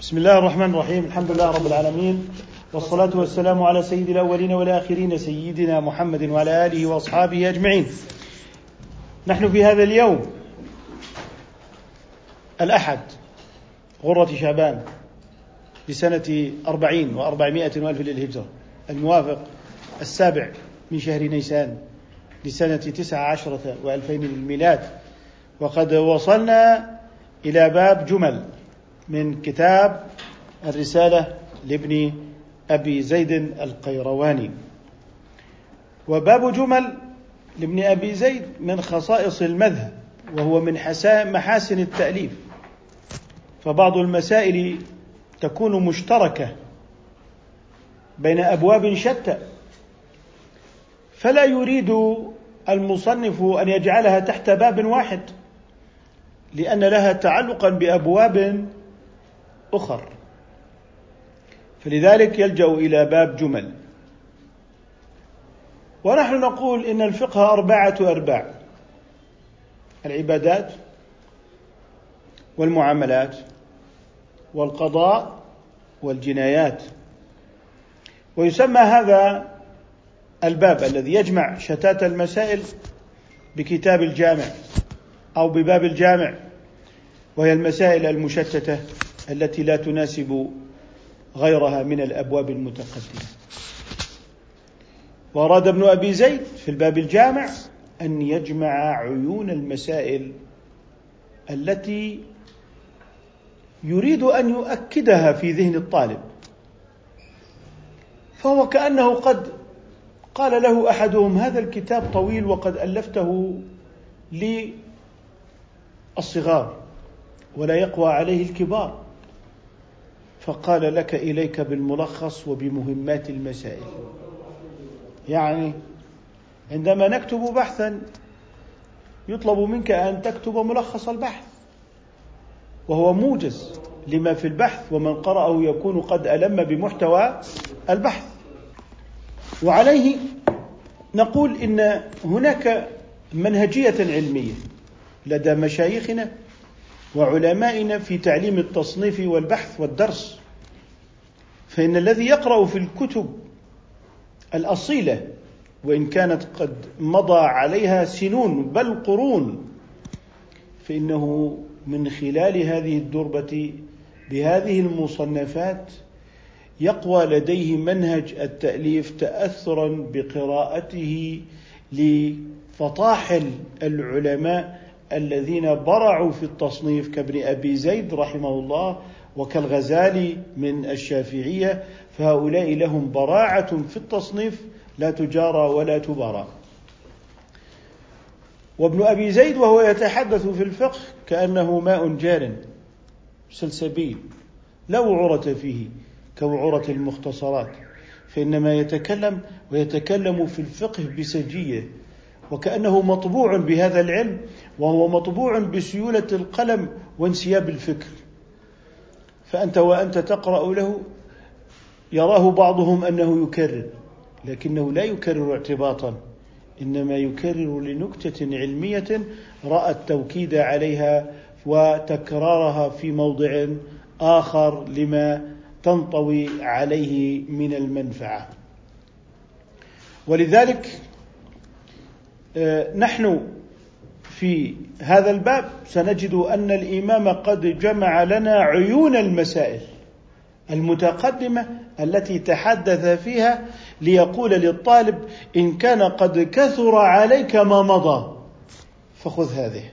بسم الله الرحمن الرحيم. الحمد لله رب العالمين. والصلاة والسلام على سيد الأولين والآخرين سيدنا محمد وعلى آله وأصحابه أجمعين. نحن في هذا اليوم الأحد غرة شعبان لسنة أربعين وأربعمائة وألف للهجرة. الموافق السابع من شهر نيسان لسنة تسعة عشرة وألفين للميلاد. وقد وصلنا إلى باب جمل. من كتاب الرسالة لابن أبي زيد القيرواني. وباب جمل لابن أبي زيد من خصائص المذهب وهو من محاسن التأليف. فبعض المسائل تكون مشتركة بين أبواب شتى. فلا يريد المصنف أن يجعلها تحت باب واحد لأن لها تعلقا بأبواب أخر. فلذلك يلجأ إلى باب جمل. ونحن نقول إن الفقه أربعة أرباع. العبادات والمعاملات والقضاء والجنايات. ويسمى هذا الباب الذي يجمع شتات المسائل بكتاب الجامع أو بباب الجامع وهي المسائل المشتتة. التي لا تناسب غيرها من الأبواب المتقدمة. واراد ابن أبي زيد في الباب الجامع أن يجمع عيون المسائل التي يريد أن يؤكدها في ذهن الطالب. فهو كأنه قد قال له أحدهم هذا الكتاب طويل وقد ألفته للصغار ولا يقوى عليه الكبار. فقال لك إليك بالملخص وبمهمات المسائل. يعني عندما نكتب بحثا يطلب منك أن تكتب ملخص البحث وهو موجز لما في البحث ومن قرأه يكون قد ألم بمحتوى البحث. وعليه نقول إن هناك منهجية علمية لدى مشايخنا وعلمائنا في تعليم التصنيف والبحث والدرس. فإن الذي يقرأ في الكتب الأصيلة وإن كانت قد مضى عليها سنون بل قرون فإنه من خلال هذه الدربة بهذه المصنفات يقوى لديه منهج التأليف تأثرا بقراءته لفطاحل العلماء الذين برعوا في التصنيف كابن أبي زيد رحمه الله وكالغزالي من الشافعية فهؤلاء لهم براعة في التصنيف لا تجارى ولا تبارى. وابن أبي زيد وهو يتحدث في الفقه كأنه ماء جار سلسبيل لا وعرة فيه كوعرة المختصرات فإنما يتكلم ويتكلم في الفقه بسجية وكأنه مطبوع بهذا العلم وهو مطبوع بسيولة القلم وانسياب الفكر. فأنت وأنت تقرأ له يراه بعضهم أنه يكرر لكنه لا يكرر اعتباطا إنما يكرر لنكتة علمية رأى التوكيد عليها وتكرارها في موضع آخر لما تنطوي عليه من المنفعة. ولذلك نحن في هذا الباب سنجد أن الإمام قد جمع لنا عيون المسائل المتقدمة التي تحدث فيها ليقول للطالب إن كان قد كثر عليك ما مضى فخذ هذه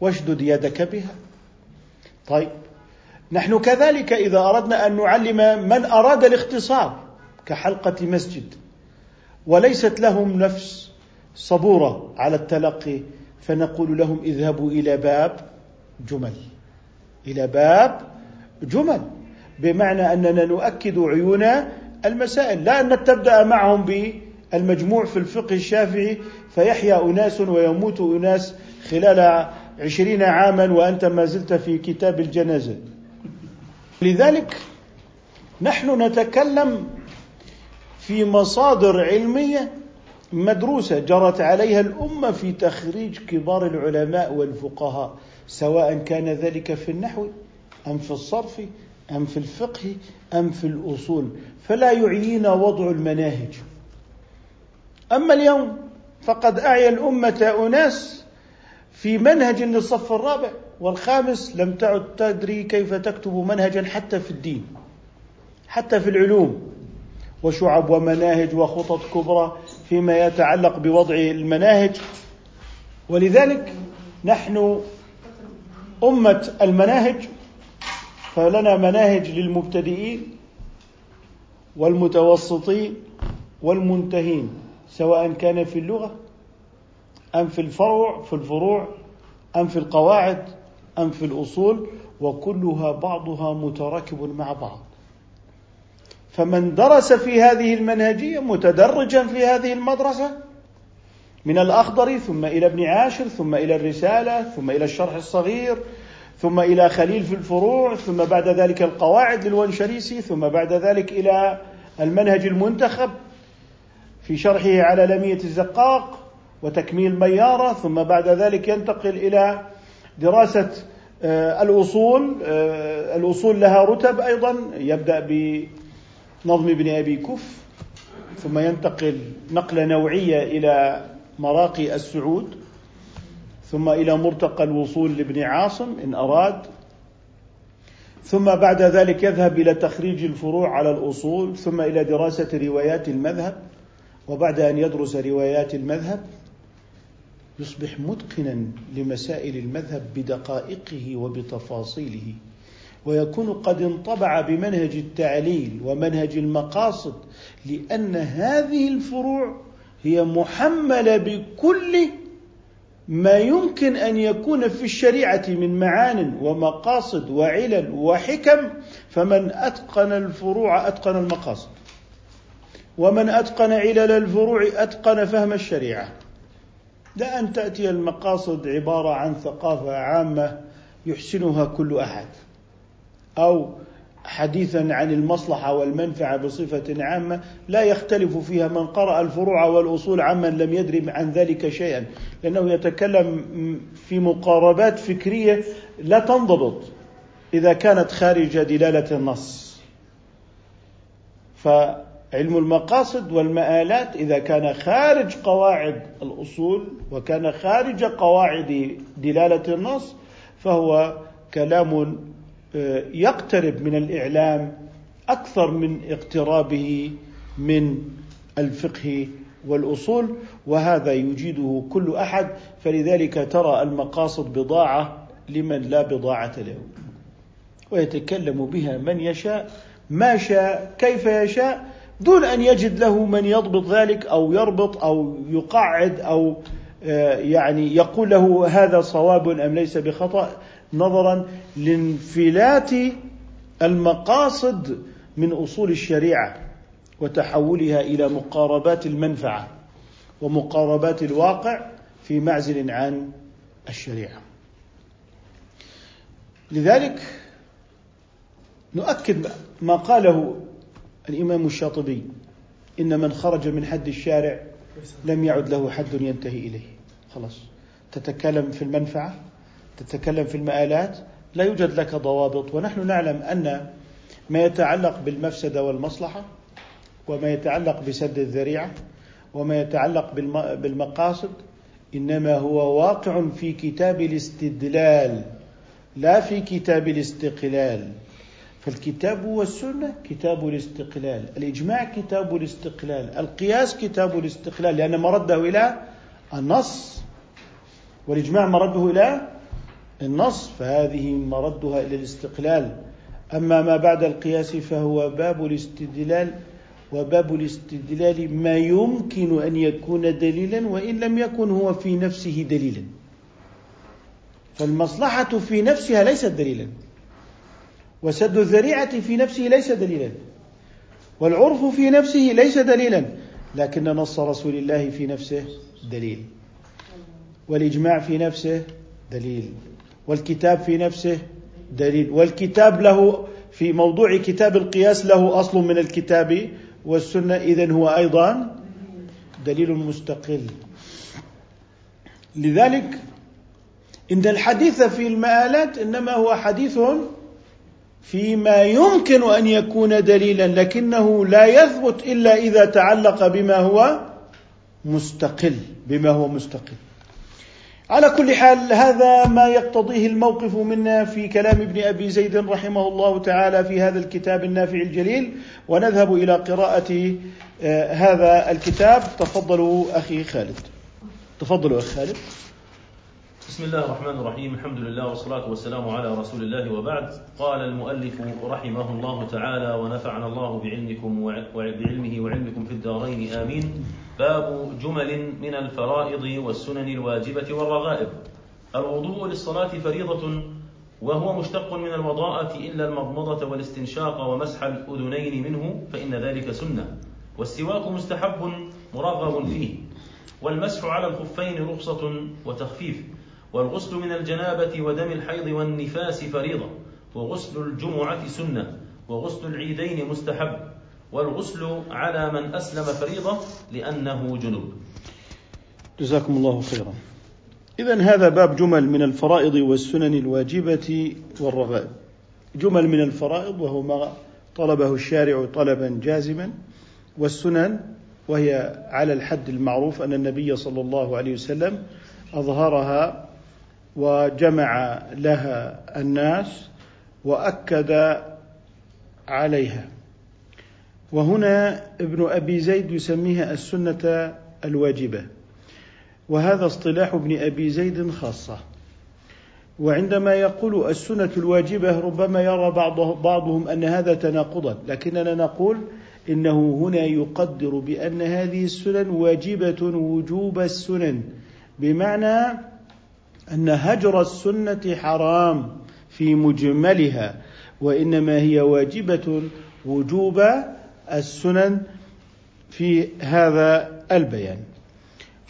واشدد يدك بها. طيب نحن كذلك إذا أردنا أن نعلم من أراد الاختصار كحلقة مسجد وليست لهم نفس صبورة على التلقي فنقول لهم اذهبوا إلى باب جمل. إلى باب جمل. بمعنى أننا نؤكد عيون المسائل. لا أن تبدأ معهم بالمجموع في الفقه الشافعي فيحيا أناس ويموت أناس خلال عشرين عاما وأنت ما زلت في كتاب الجنازة. لذلك نحن نتكلم في مصادر علمية مدروسة جرت عليها الأمة في تخريج كبار العلماء والفقهاء سواء كان ذلك في النحو أم في الصرف أم في الفقه أم في الأصول. فلا يعيينا وضع المناهج. أما اليوم فقد أعيا الأمة أناس في منهج للصف الرابع والخامس لم تعد تدري كيف تكتب منهجا حتى في الدين حتى في العلوم. وشعب ومناهج وخطط كبرى فيما يتعلق بوضع المناهج. ولذلك نحن أمة المناهج فلنا مناهج للمبتدئين والمتوسطين والمنتهين سواء كان في اللغة أم في الفروع في الفروع أم في القواعد أم في الأصول وكلها بعضها متراكب مع بعض. فمن درس في هذه المنهجية متدرجا في هذه المدرسة من الأخضر ثم إلى ابن عاشر ثم إلى الرسالة ثم إلى الشرح الصغير ثم إلى خليل في الفروع ثم بعد ذلك القواعد للونشريسي ثم بعد ذلك إلى المنهج المنتخب في شرحه على لمية الزقاق وتكميل ميارة ثم بعد ذلك ينتقل إلى دراسة آه، الأصول آه، الأصول لها رتب أيضا يبدأ بنظم ابن أبي كف ثم ينتقل نقلة نوعية إلى مراقي السعود ثم إلى مرتقى الوصول لابن عاصم إن أراد. ثم بعد ذلك يذهب إلى تخريج الفروع على الأصول ثم إلى دراسة روايات المذهب وبعد أن يدرس روايات المذهب يصبح متقنا لمسائل المذهب بدقائقه وبتفاصيله. ويكون قد انطبع بمنهج التعليل ومنهج المقاصد لأن هذه الفروع هي محملة بكل ما يمكن أن يكون في الشريعة من معان ومقاصد وعلل وحكم فمن أتقن الفروع أتقن المقاصد. ومن أتقن علل الفروع أتقن فهم الشريعة. لا أن تأتي المقاصد عبارة عن ثقافة عامة يحسنها كل أحد. أو حديثا عن المصلحة والمنفعة بصفة عامة لا يختلف فيها من قرأ الفروع والأصول عمن لم يدري عن ذلك شيئا. لأنه يتكلم في مقاربات فكرية لا تنضبط إذا كانت خارج دلالة النص. فعلم المقاصد والمآلات إذا كان خارج قواعد الأصول وكان خارج قواعد دلالة النص فهو كلام يقترب من الإعلام أكثر من اقترابه من الفقه والأصول وهذا يجيده كل أحد. فلذلك ترى المقاصد بضاعة لمن لا بضاعة له ويتكلم بها من يشاء ما شاء كيف يشاء دون أن يجد له من يضبط ذلك أو يربط أو يقعد أو آه، يعني يقول له هذا صواب أم ليس بخطأ. نظرا لانفلات المقاصد من أصول الشريعة وتحولها إلى مقاربات المنفعة ومقاربات الواقع في معزل عن الشريعة. لذلك نؤكد ما قاله الإمام الشاطبي إن من خرج من حد الشارع لم يعد له حد ينتهي إليه. خلاص. تتكلم في المنفعة؟ تتكلم في المآلات لا يوجد لك ضوابط. ونحن نعلم أن ما يتعلق بالمفسدة والمصلحة وما يتعلق بسد الذريعة وما يتعلق بالمقاصد إنما هو واقع في كتاب الاستدلال لا في كتاب الاستقلال. فالكتاب والسنة كتاب الاستقلال الإجماع كتاب الاستقلال القياس كتاب الاستقلال لأن مرده إلى النص والإجماع مرده إلى النص فهذه مردها إلى الاستقلال. أما ما بعد القياس فهو باب الاستدلال وباب الاستدلال ما يمكن أن يكون دليلا وإن لم يكن هو في نفسه دليلا. فالمصلحة في نفسها ليست دليلا. وسد الذريعة في نفسه ليس دليلا. والعرف في نفسه ليس دليلا. لكن نص رسول الله في نفسه دليل. والإجماع في نفسه دليل. والكتاب في نفسه دليل. والكتاب له في موضوع كتاب القياس له أصل من الكتاب والسنة اذا هو أيضا دليل مستقل. لذلك إن الحديث في المآلات إنما هو حديث فيما يمكن أن يكون دليلا لكنه لا يثبت إلا إذا تعلق بما هو مستقل بما هو مستقل. على كل حال هذا ما يقتضيه الموقف منا في كلام ابن أبي زيد رحمه الله تعالى في هذا الكتاب النافع الجليل. ونذهب إلى قراءة آه، هذا الكتاب. تفضلوا أخي خالد. تفضلوا أخي خالد. بسم الله الرحمن الرحيم. الحمد لله والصلاة والسلام على رسول الله وبعد. قال المؤلف رحمه الله تعالى ونفعنا الله بعلمكم وبعلمه وعلمكم في الدارين. آمين. باب جمل من الفرائض والسنن الواجبة والرغائب. الوضوء للصلاة فريضة وهو مشتق من الوضاءة إلا المضمضة والاستنشاق ومسح الأذنين منه فإن ذلك سنة. والسواك مستحب مرغب فيه. والمسح على الخفين رخصة وتخفيف. والغسل من الجنابة ودم الحيض والنفاس فريضة. وغسل الجمعة سنة. وغسل العيدين مستحب. والغسل على من أسلم فريضة لأنه جنوب جزاكم الله خيرا. إذا هذا باب جمل من الفرائض والسنن الواجبة والرغائب. جمل من الفرائض وهو ما طلبه الشارع طلبا جازما والسنن وهي على الحد المعروف أن النبي صلى الله عليه وسلم أظهرها وجمع لها الناس وأكد عليها. وهنا ابن أبي زيد يسميها السنة الواجبة. وهذا اصطلاح ابن أبي زيد خاصة. وعندما يقول السنة الواجبة ربما يرى بعضهم أن هذا تناقضا. لكننا نقول إنه هنا يقدر بأن هذه السنن واجبة وجوب السنن. بمعنى أن هجر السنة حرام في مجملها وإنما هي واجبة وجوب السنن في هذا البيان.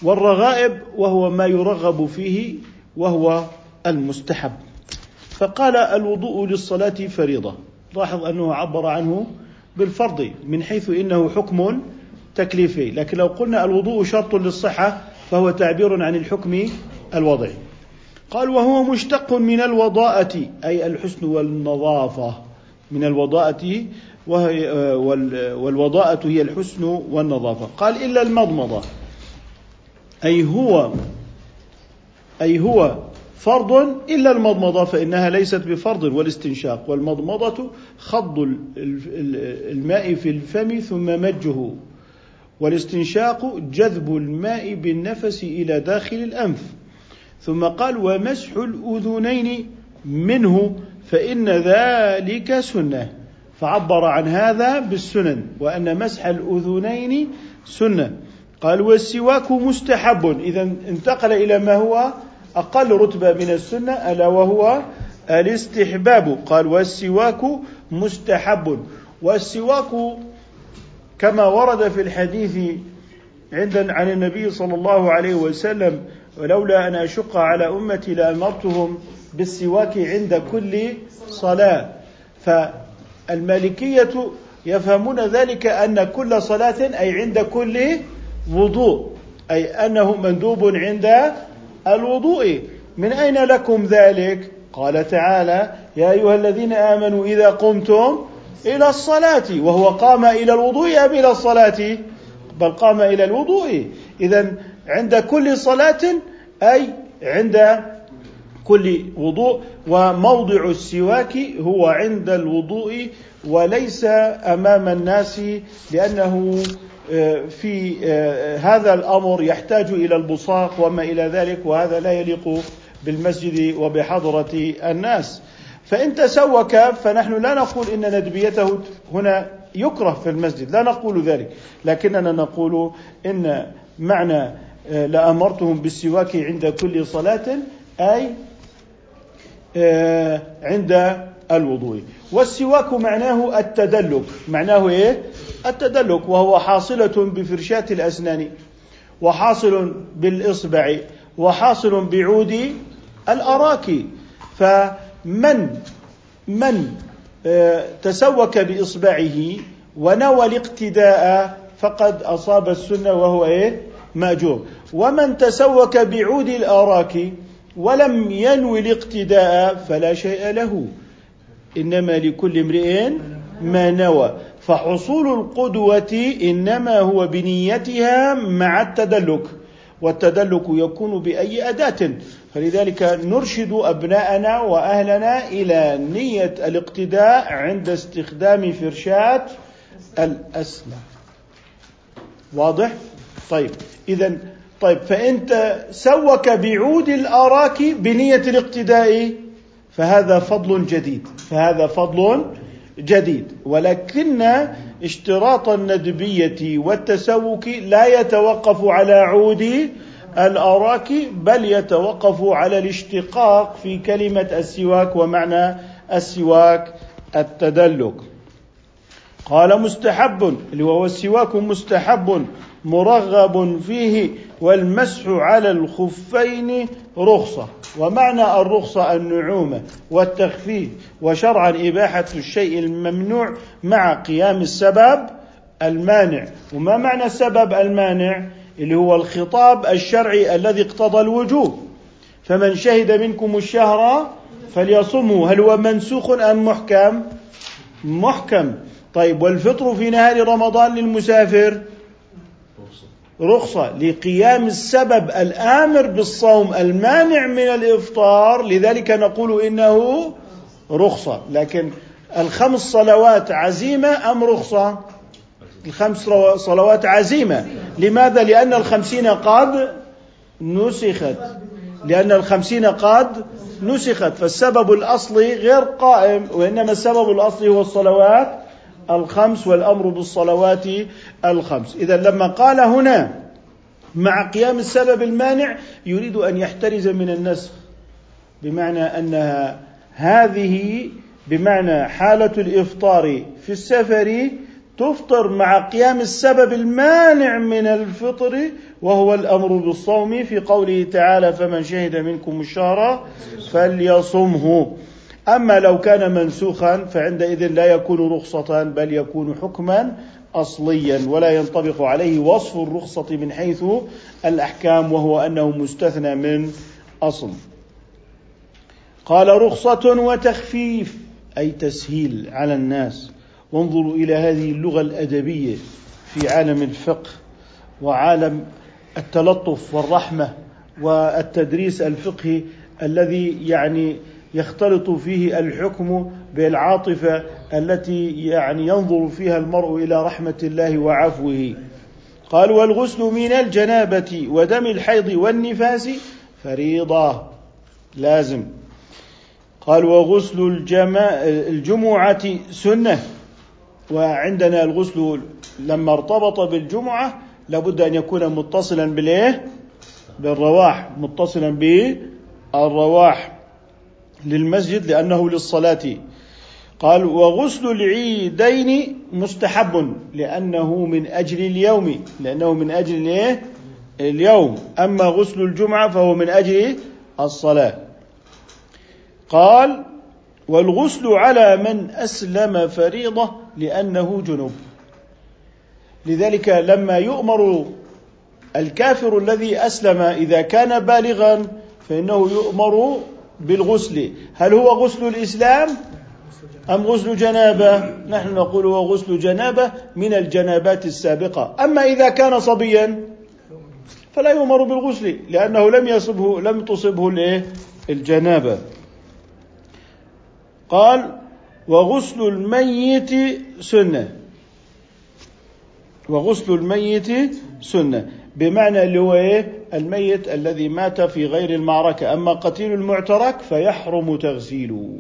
والرغائب وهو ما يرغب فيه وهو المستحب. فقال الوضوء للصلاة فريضة. لاحظ أنه عبر عنه بالفرض من حيث إنه حكم تكليفي. لكن لو قلنا الوضوء شرط للصحة فهو تعبير عن الحكم الوضعي. قال وهو مشتق من الوضاءة أي الحسن والنظافة. من الوضاءة وهي والوضاءة هي الحسن والنظافة. قال إلا المضمضة. أي هو أي هو فرض إلا المضمضة فإنها ليست بفرض والاستنشاق. والمضمضة خض الماء في الفم ثم مجه. والاستنشاق جذب الماء بالنفس إلى داخل الأنف. ثم قال ومسح الأذنين منه فإن ذلك سنة. فعبر عن هذا بالسنن وأن مسح الأذنين سنة. قال والسواك مستحب. إذا انتقل إلى ما هو أقل رتبة من السنة ألا وهو الاستحباب. قال والسواك مستحب. والسواك كما ورد في الحديث عند عن النبي صلى الله عليه وسلم ولولا أن أشق على أمتي لأمرتهم بالسواك عند كل صلاة فالمالكية يفهمون ذلك أن كل صلاة أي عند كل وضوء أي أنه مندوب عند الوضوء من أين لكم ذلك؟ قال تعالى يا أيها الذين آمنوا إذا قمتم إلى الصلاة وهو قام إلى الوضوء أم إلى الصلاة؟ بل قام إلى الوضوء إذا عند كل صلاة أي عند كل وضوء وموضع السواك هو عند الوضوء وليس أمام الناس لأنه آه، في آه، هذا الأمر يحتاج إلى البصاق وما إلى ذلك وهذا لا يليق بالمسجد وبحضرة الناس. فإن تسوك فنحن لا نقول إن ندبيته هنا يكره في المسجد لا نقول ذلك لكننا نقول إن معنى آه، لأمرتهم بالسواك عند كل صلاة أي آه، عند الوضوء. والسواك معناه التدلك. معناه إيه؟ التدلك وهو حاصلة بفرشاة الأسنان وحاصل بالإصبع وحاصل بعود الأراك. فمن من آه، تسوك بإصبعه ونوى الاقتداء فقد أصاب السنة وهو إيه؟ مأجور. ومن تسوك بعود الآراك ولم ينوي الاقتداء فلا شيء له. إنما لكل امرئ ما نوى. فحصول القدوة إنما هو بنيتها مع التدلك. والتدلك يكون بأي أداة. فلذلك نرشد أبناءنا وأهلنا إلى نية الاقتداء عند استخدام فرشاة الأسنان واضح؟ طيب. إذا طيب فأنت سوك بعود الأراك بنية الاقتداء فهذا فضل جديد فهذا فضل جديد. ولكن اشتراط الندبية والتسوك لا يتوقف على عود الأراك بل يتوقف على الاشتقاق في كلمة السواك ومعنى السواك التدلك. قال مستحب اللي هو السواك مستحب. مرغب فيه والمسح على الخفين رخصة. ومعنى الرخصة النعومة والتخفيف وشرعا إباحة الشيء الممنوع مع قيام السبب المانع. وما معنى السبب المانع؟ اللي هو الخطاب الشرعي الذي اقتضى الوجوب. فمن شهد منكم الشهر فليصمه هل هو منسوخ أم محكم؟ محكم. طيب والفطر في نهار رمضان للمسافر؟ رخصة لقيام السبب الآمر بالصوم المانع من الإفطار لذلك نقول إنه رخصة. لكن الخمس صلوات عزيمة أم رخصة؟ الخمس صلوات عزيمة. لماذا؟ لأن الخمسين قد نسخت. لأن الخمسين قد نسخت. فالسبب الأصلي غير قائم وإنما السبب الأصلي هو الصلوات الخمس والأمر بالصلوات الخمس. إذا لما قال هنا مع قيام السبب المانع يريد أن يحترز من النسخ بمعنى انها هذه بمعنى حالة الإفطار في السفر تفطر مع قيام السبب المانع من الفطر وهو الأمر بالصوم في قوله تعالى فمن شهد منكم الشهر فليصمه. أما لو كان منسوخا فعندئذ لا يكون رخصة بل يكون حكما أصليا ولا ينطبق عليه وصف الرخصة من حيث الأحكام وهو أنه مستثنى من أصل. قال رخصة وتخفيف أي تسهيل على الناس. وانظروا إلى هذه اللغة الأدبية في عالم الفقه وعالم التلطف والرحمة والتدريس الفقهي الذي يعني يختلط فيه الحكم بالعاطفة التي يعني ينظر فيها المرء إلى رحمة الله وعفوه. قال والغسل من الجنابة ودم الحيض والنفاس فريضة لازم. قال وغسل الجمعة سنة. وعندنا الغسل لما ارتبط بالجمعة لابد أن يكون متصلا بالايه بالرواح متصلا بالرواح. للمسجد لأنه للصلاة. قال وغسل العيدين مستحب لأنه من أجل اليوم. لأنه من أجل إيه؟ اليوم. أما غسل الجمعة فهو من أجل الصلاة. قال والغسل على من أسلم فريضة لأنه جنوب. لذلك لما يؤمر الكافر الذي أسلم إذا كان بالغا فإنه يؤمر بالغسل. هل هو غسل الإسلام أم غسل جنابة؟ نحن نقول هو غسل جنابة من الجنابات السابقة. أما إذا كان صبيا فلا يؤمر بالغسل لأنه لم يصبه لم تصبه الإيه الجنابة. قال وغسل الميت سنة. وغسل الميت سنة. بمعنى اللي هو إيه؟ الميت الذي مات في غير المعركة. أما قتيل المعترك فيحرم تغسيله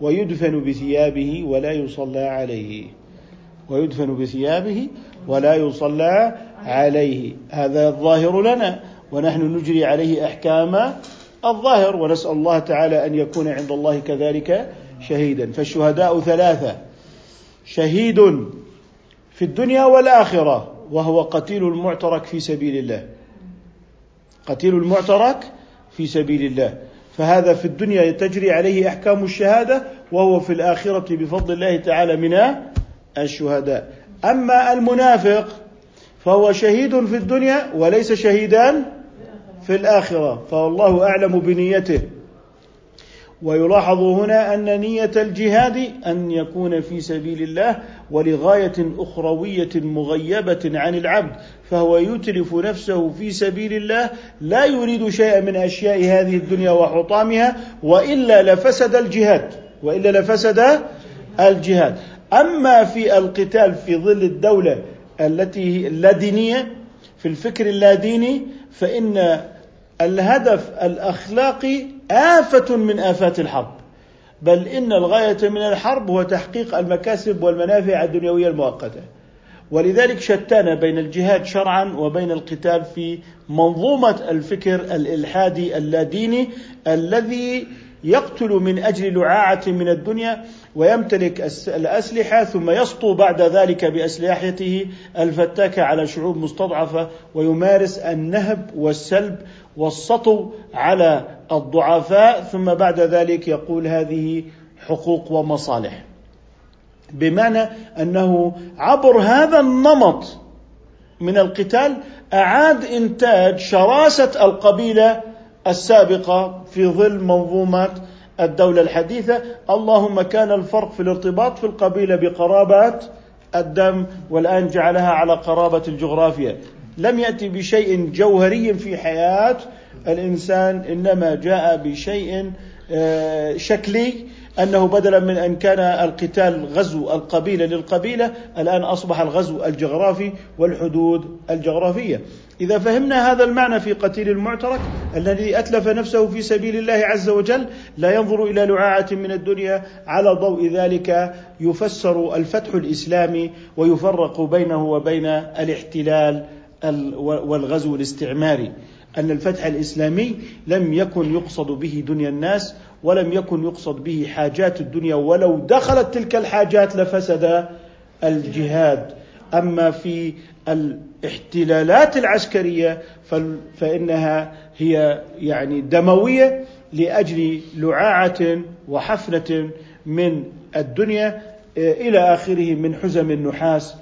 ويدفن بثيابه ولا يصلى عليه. ويدفن بثيابه ولا يصلى عليه. هذا الظاهر لنا ونحن نجري عليه أحكام الظاهر ونسأل الله تعالى أن يكون عند الله كذلك شهيدا. فالشهداء ثلاثة شهيد في الدنيا والآخرة. وهو قتيل المعترك في سبيل الله. قتيل المعترك في سبيل الله. فهذا في الدنيا تجري عليه أحكام الشهادة وهو في الآخرة بفضل الله تعالى من الشهداء. أما المنافق فهو شهيد في الدنيا وليس شهيدا في الآخرة. فالله أعلم بنيته. ويلاحظ هنا أن نية الجهاد أن يكون في سبيل الله ولغاية أخروية مغيبة عن العبد فهو يتلف نفسه في سبيل الله لا يريد شيئا من أشياء هذه الدنيا وحطامها وإلا لفسد الجهاد وإلا لفسد الجهاد. أما في القتال في ظل الدولة التي اللادينيه في الفكر اللاديني فإن الهدف الاخلاقي آفة من آفات الحرب. بل إن الغاية من الحرب هو تحقيق المكاسب والمنافع الدنيوية المؤقتة. ولذلك شتان بين الجهاد شرعا وبين القتال في منظومة الفكر الإلحادي اللاديني الذي يقتل من أجل لعاعة من الدنيا ويمتلك الأسلحة ثم يسطو بعد ذلك بأسلحته الفتاكة على شعوب مستضعفة ويمارس النهب والسلب والسطو على الضعفاء ثم بعد ذلك يقول هذه حقوق ومصالح. بمعنى أنه عبر هذا النمط من القتال أعاد إنتاج شراسة القبيلة السابقة في ظل منظومه الدولة الحديثة. اللهم كان الفرق في الارتباط في القبيلة بقرابه الدم والآن جعلها على قرابة الجغرافيا. لم ياتي بشيء جوهري في حياة الإنسان إنما جاء بشيء آه، شكلي أنه بدلا من أن كان القتال غزو القبيلة للقبيلة الآن أصبح الغزو الجغرافي والحدود الجغرافية. إذا فهمنا هذا المعنى في قتيل المعترك الذي أتلف نفسه في سبيل الله عز وجل لا ينظر إلى لعاعة من الدنيا على ضوء ذلك يفسر الفتح الإسلامي ويفرق بينه وبين الاحتلال والغزو الاستعماري. أن الفتح الإسلامي لم يكن يقصد به دنيا الناس ولم يكن يقصد به حاجات الدنيا ولو دخلت تلك الحاجات لفسد الجهاد أما في الاحتلالات العسكرية فإنها هي يعني دموية لأجل لعاعة وحفنة من الدنيا إلى آخره من حزم النحاس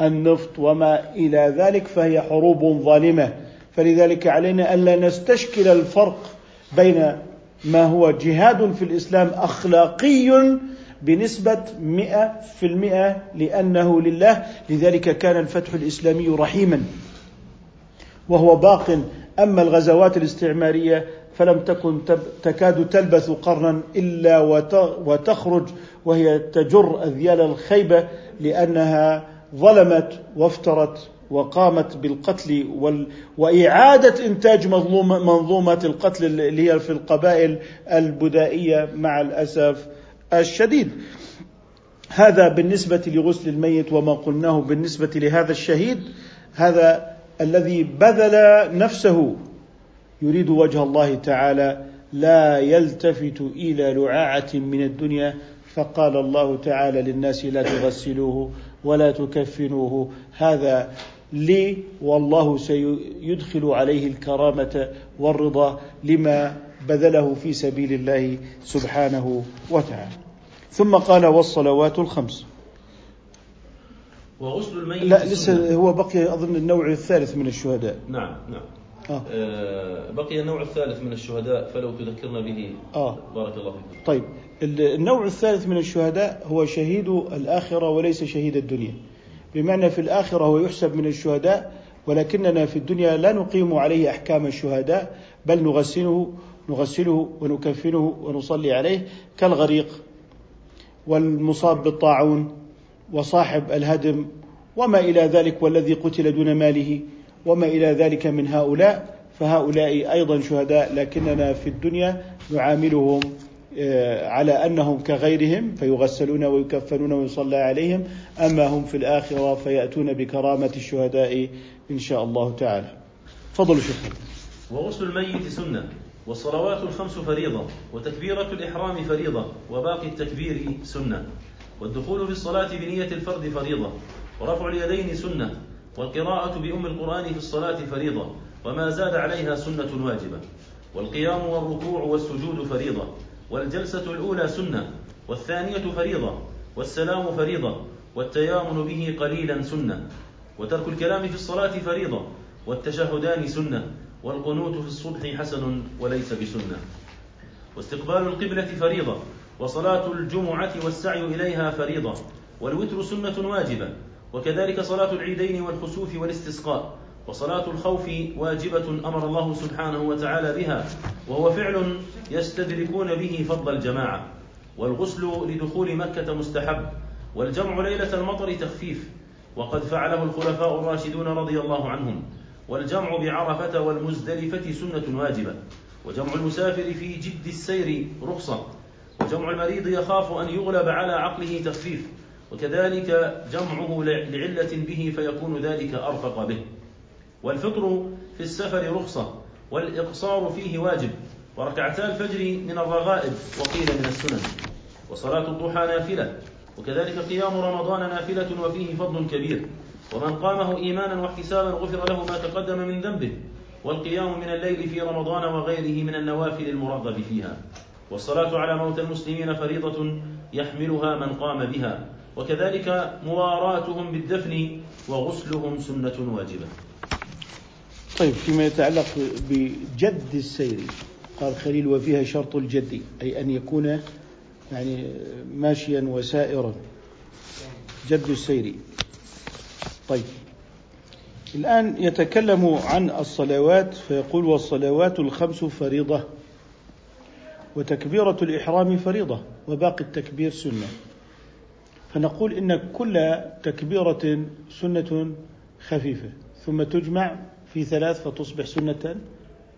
والنفط وما إلى ذلك فهي حروب ظالمة. فلذلك علينا الا نستشكل الفرق بين ما هو جهاد في الإسلام أخلاقي بنسبة مئة في المئة لأنه لله. لذلك كان الفتح الإسلامي رحيما وهو باق. أما الغزوات الاستعمارية فلم تكن تكاد تلبث قرنا إلا وتخرج وهي تجر أذيال الخيبة لأنها ظلمت وافترت وقامت بالقتل. وإعادة إنتاج منظومة القتل اللي هي في القبائل البدائية مع الأسف الشديد هذا بالنسبة لغسل الميت وما قلناه بالنسبة لهذا الشهيد هذا الذي بذل نفسه يريد وجه الله تعالى لا يلتفت إلى لعاعة من الدنيا فقال الله تعالى للناس لا تغسلوه ولا تكفنوه. هذا لي والله سيدخل عليه الكرامة والرضا لما بذله في سبيل الله سبحانه وتعالى. ثم قال والصلوات الخمس. وغسل الميت لا لسه هو بقي أظن النوع الثالث من الشهداء. نعم نعم. آه. آه بقي النوع الثالث من الشهداء فلو تذكرنا به آه. بارك الله فيكم طيب النوع الثالث من الشهداء هو شهيد الآخرة وليس شهيد الدنيا بمعنى في الآخرة هو يحسب من الشهداء ولكننا في الدنيا لا نقيم عليه أحكام الشهداء بل نغسله نغسله ونكفنه ونصلي عليه كالغريق والمصاب بالطاعون وصاحب الهدم وما إلى ذلك والذي قتل دون ماله وما إلى ذلك من هؤلاء فهؤلاء أيضا شهداء لكننا في الدنيا نعاملهم آه، على أنهم كغيرهم فيغسلون ويكفنون ويصلى عليهم أما هم في الآخرة فيأتون بكرامة الشهداء إن شاء الله تعالى. تفضلوا شيخ. وغسل الميت سنة والصلوات الخمس فريضة وتكبيرة الإحرام فريضة وباقي التكبير سنة والدخول في الصلاة بنية الفرد فريضة ورفع اليدين سنة والقراءة بأم القرآن في الصلاة فريضة وما زاد عليها سنة واجبة. والقيام والركوع والسجود فريضة والجلسة الأولى سنة والثانية فريضة والسلام فريضة والتيامن به قليلا سنة. وترك الكلام في الصلاة فريضة والتشهدان سنة والقنوت في الصبح حسن وليس بسنة. واستقبال القبلة فريضة وصلاة الجمعة والسعي إليها فريضة والوتر سنة واجبة. وكذلك صلاة العيدين والخسوف والاستسقاء وصلاة الخوف واجبة أمر الله سبحانه وتعالى بها وهو فعل يستدركون به فضل الجماعة والغسل لدخول مكة مستحب والجمع ليلة المطر تخفيف وقد فعله الخلفاء الراشدون رضي الله عنهم والجمع بعرفة والمزدلفة سنة واجبة وجمع المسافر في جد السير رخصة وجمع المريض يخاف أن يغلب على عقله تخفيف وكذلك جمعه لعلة به فيكون ذلك أرفق به. والفطر في السفر رخصة والإقصار فيه واجب. وركعتا الفجر من الرغائب وقيل من السنن. وصلاة الضحى نافلة. وكذلك قيام رمضان نافلة وفيه فضل كبير. ومن قامه إيمانا واحتسابا غفر له ما تقدم من ذنبه. والقيام من الليل في رمضان وغيره من النوافل المرغب فيها. والصلاة على موتى المسلمين فريضة يحملها من قام بها. وكذلك مواراتهم بالدفن وغسلهم سنة واجبة. طيب فيما يتعلق بجد السير قال خليل وفيها شرط الجد أي أن يكون يعني ماشيا وسائرا. جد السير. طيب الآن يتكلم عن الصلوات فيقول والصلوات الخمس فريضة وتكبيرة الإحرام فريضة وباقي التكبير سنة. فنقول إن كل تكبيرة سنة خفيفة ثم تجمع في ثلاث فتصبح سنة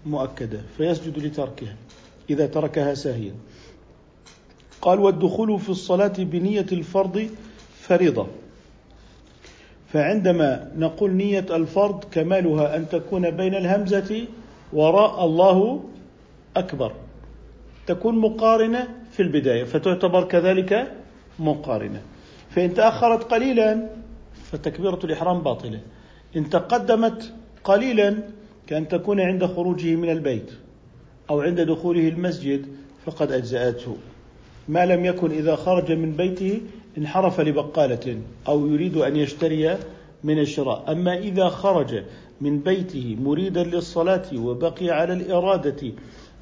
مؤكدة فيسجد لتركها إذا تركها ساهيا. قال والدخول في الصلاة بنية الفرض فريضة. فعندما نقول نية الفرض كمالها أن تكون بين الهمزة وراء الله أكبر. تكون مقارنة في البداية فتعتبر كذلك مقارنة. فإن تأخرت قليلا فتكبيرة الإحرام باطلة. إن تقدمت قليلا كأن تكون عند خروجه من البيت أو عند دخوله المسجد فقد أجزأته. ما لم يكن إذا خرج من بيته انحرف لبقالة أو يريد أن يشتري من الشراء. أما إذا خرج من بيته مريدا للصلاة وبقي على الإرادة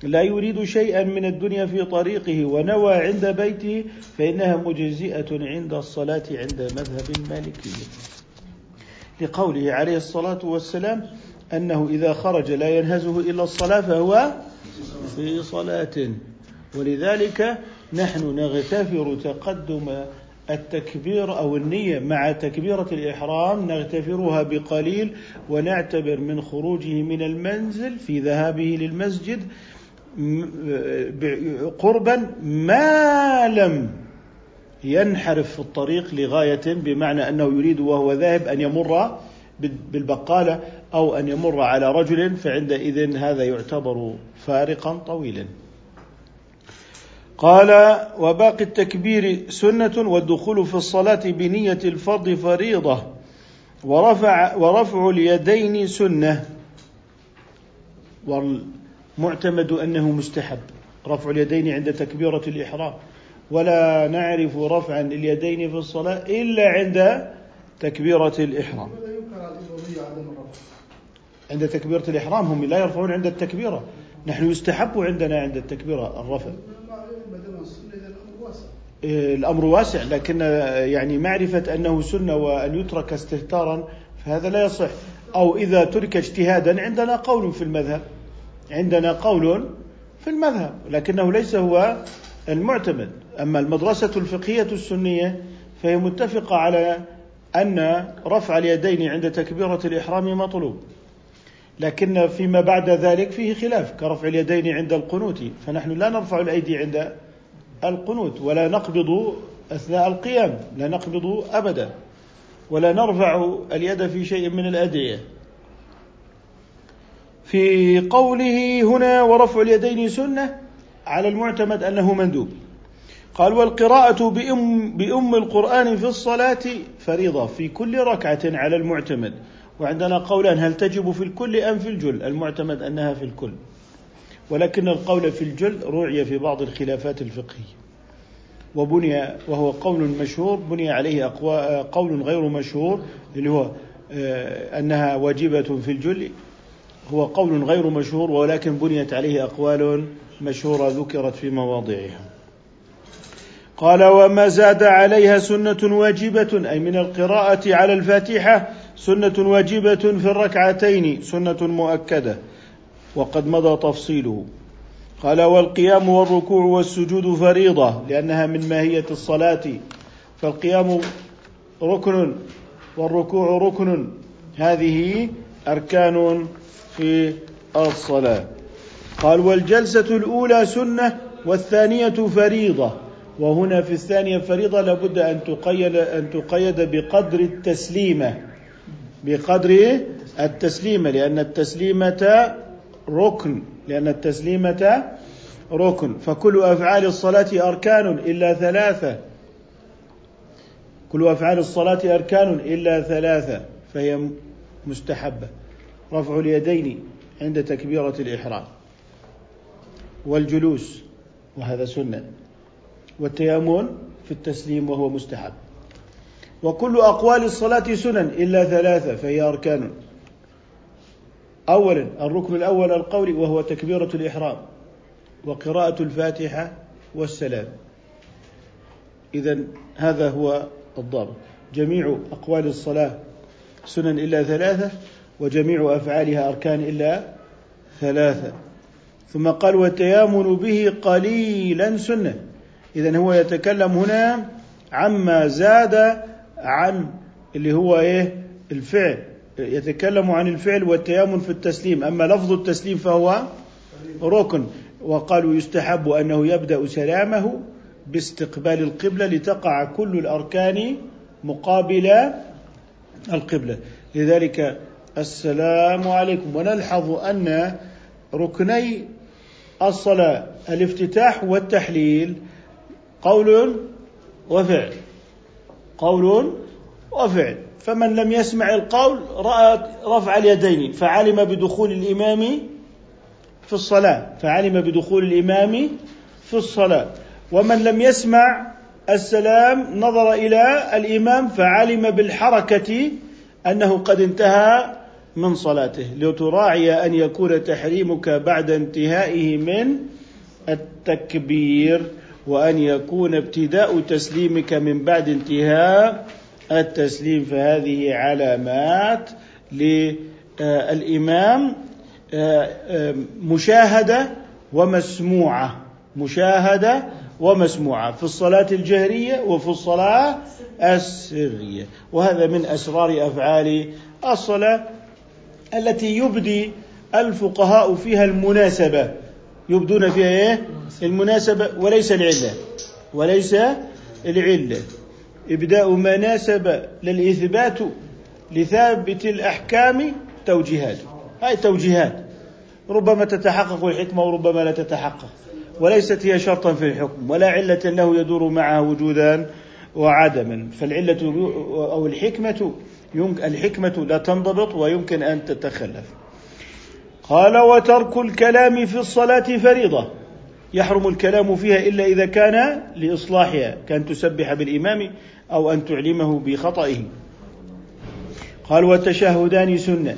لا يريد شيئا من الدنيا في طريقه ونوى عند بيته فإنها مجزئة عند الصلاة عند مذهب المالكي لقوله عليه الصلاة والسلام أنه إذا خرج لا ينهزه إلا الصلاة فهو في صلاة. ولذلك نحن نغتفر تقدم التكبير أو النية مع تكبيرة الإحرام نغتفرها بقليل ونعتبر من خروجه من المنزل في ذهابه للمسجد قربا ما لم ينحرف في الطريق لغاية بمعنى أنه يريد وهو ذاهب أن يمر بالبقالة أو أن يمر على رجل فعندئذ هذا يعتبر فارقا طويلا. قال وباقي التكبير سنة والدخول في الصلاة بنية الفرض فريضة ورفع ورفع اليدين سنة. والمعتمد أنه مستحب. رفع اليدين عند تكبيرة الإحرام. ولا نعرف رفعا اليدين في الصلاة إلا عند تكبيرة الإحرام. عند تكبيرة الإحرام هم لا يرفعون عند التكبيرة. نحن يستحب عندنا عند التكبيرة الرفع. إيه، الأمر واسع لكن يعني معرفة أنه سنة وأن يترك استهتارا فهذا لا يصح. أو إذا ترك اجتهادا عندنا قول في المذهب. عندنا قول في المذهب لكنه ليس هو المعتمد. أما المدرسة الفقهية السنية فهي متفقة على أن رفع اليدين عند تكبيرة الإحرام مطلوب. لكن فيما بعد ذلك فيه خلاف كرفع اليدين عند القنوت فنحن لا نرفع الأيدي عند القنوت ولا نقبض أثناء القيام لا نقبض أبدا ولا نرفع اليد في شيء من الأدعية. في قوله هنا ورفع اليدين سنة على المعتمد أنه مندوب. قال والقراءة بأم, بأم القرآن في الصلاة فريضة في كل ركعة على المعتمد. وعندنا قولان هل تجب في الكل أم في الجل؟ المعتمد أنها في الكل. ولكن القول في الجل روعي في بعض الخلافات الفقهية. وبني وهو قول مشهور بني عليه قول غير مشهور اللي هو آه، أنها واجبة في الجل. هو قول غير مشهور ولكن بنيت عليه أقوال مشهورة ذكرت في مواضعها. قال وما زاد عليها سنة واجبة أي من القراءة على الفاتحة سنة واجبة في الركعتين سنة مؤكدة وقد مضى تفصيله. قال والقيام والركوع والسجود فريضة لأنها من ماهية الصلاة. فالقيام ركن والركوع ركن. هذه أركان في الصلاة. قال والجلسة الأولى سنة والثانية فريضة. وهنا في الثانية فريضة لابد أن تقيد أن تقيد بقدر التسليمة. بقدر التسليمة لأن التسليمة ركن لأن التسليمة ركن. فكل أفعال الصلاة أركان إلا ثلاثة. كل أفعال الصلاة أركان إلا ثلاثة فهي مستحبة. رفع اليدين عند تكبيرة الإحرام والجلوس وهذا سنة والتيامن في التسليم وهو مستحب. وكل أقوال الصلاة سنن إلا ثلاثة فهي أركان. أولا الركن الأول القول وهو تكبيرة الإحرام وقراءة الفاتحة والسلام. إذا هذا هو الضابط. جميع أقوال الصلاة سنن إلا ثلاثة وجميع أفعالها أركان إلا ثلاثة. ثم قال والتيامن به قليلا سنة. إذا هو يتكلم هنا عما زاد عن اللي هو إيه؟ الفعل. يتكلم عن الفعل والتيامن في التسليم. أما لفظ التسليم فهو ركن. وقالوا يستحب أنه يبدأ سلامه باستقبال القبلة لتقع كل الأركان مقابل القبلة. لذلك السلام عليكم. ونلحظ أن ركني الصلاة الافتتاح والتحليل. قول وفعل. قول وفعل. فمن لم يسمع القول رأى رفع اليدين فعلم بدخول الإمام في الصلاة. فعلم بدخول الإمام في الصلاة. ومن لم يسمع السلام نظر إلى الإمام فعلم بالحركة أنه قد انتهى من صلاته لتراعي أن يكون تحريمك بعد انتهائه من التكبير وأن يكون ابتداء تسليمك من بعد انتهاء التسليم. فهذه علامات للإمام مشاهدة ومسموعة مشاهدة ومسموعة في الصلاة الجهرية وفي الصلاة السرية. وهذا من أسرار أفعال الصلاة التي يبدي الفقهاء فيها المناسبة. يبدون فيها إيه؟ المناسبة وليس العلة. وليس العلة. إبداء ما ناسب للإثبات لثابت الأحكام توجيهات. هاي توجيهات. ربما تتحقق الحكمة وربما لا تتحقق. وليست هي شرطا في الحكم. ولا علة له يدور معها وجودا وعدما. فالعلة أو الحكمة الحكمة لا تنضبط ويمكن أن تتخلف. قال وترك الكلام في الصلاة فريضة. يحرم الكلام فيها إلا إذا كان لإصلاحها كأن تسبح بالإمام أو أن تعلمه بخطئه. قال والتشهدان سنة.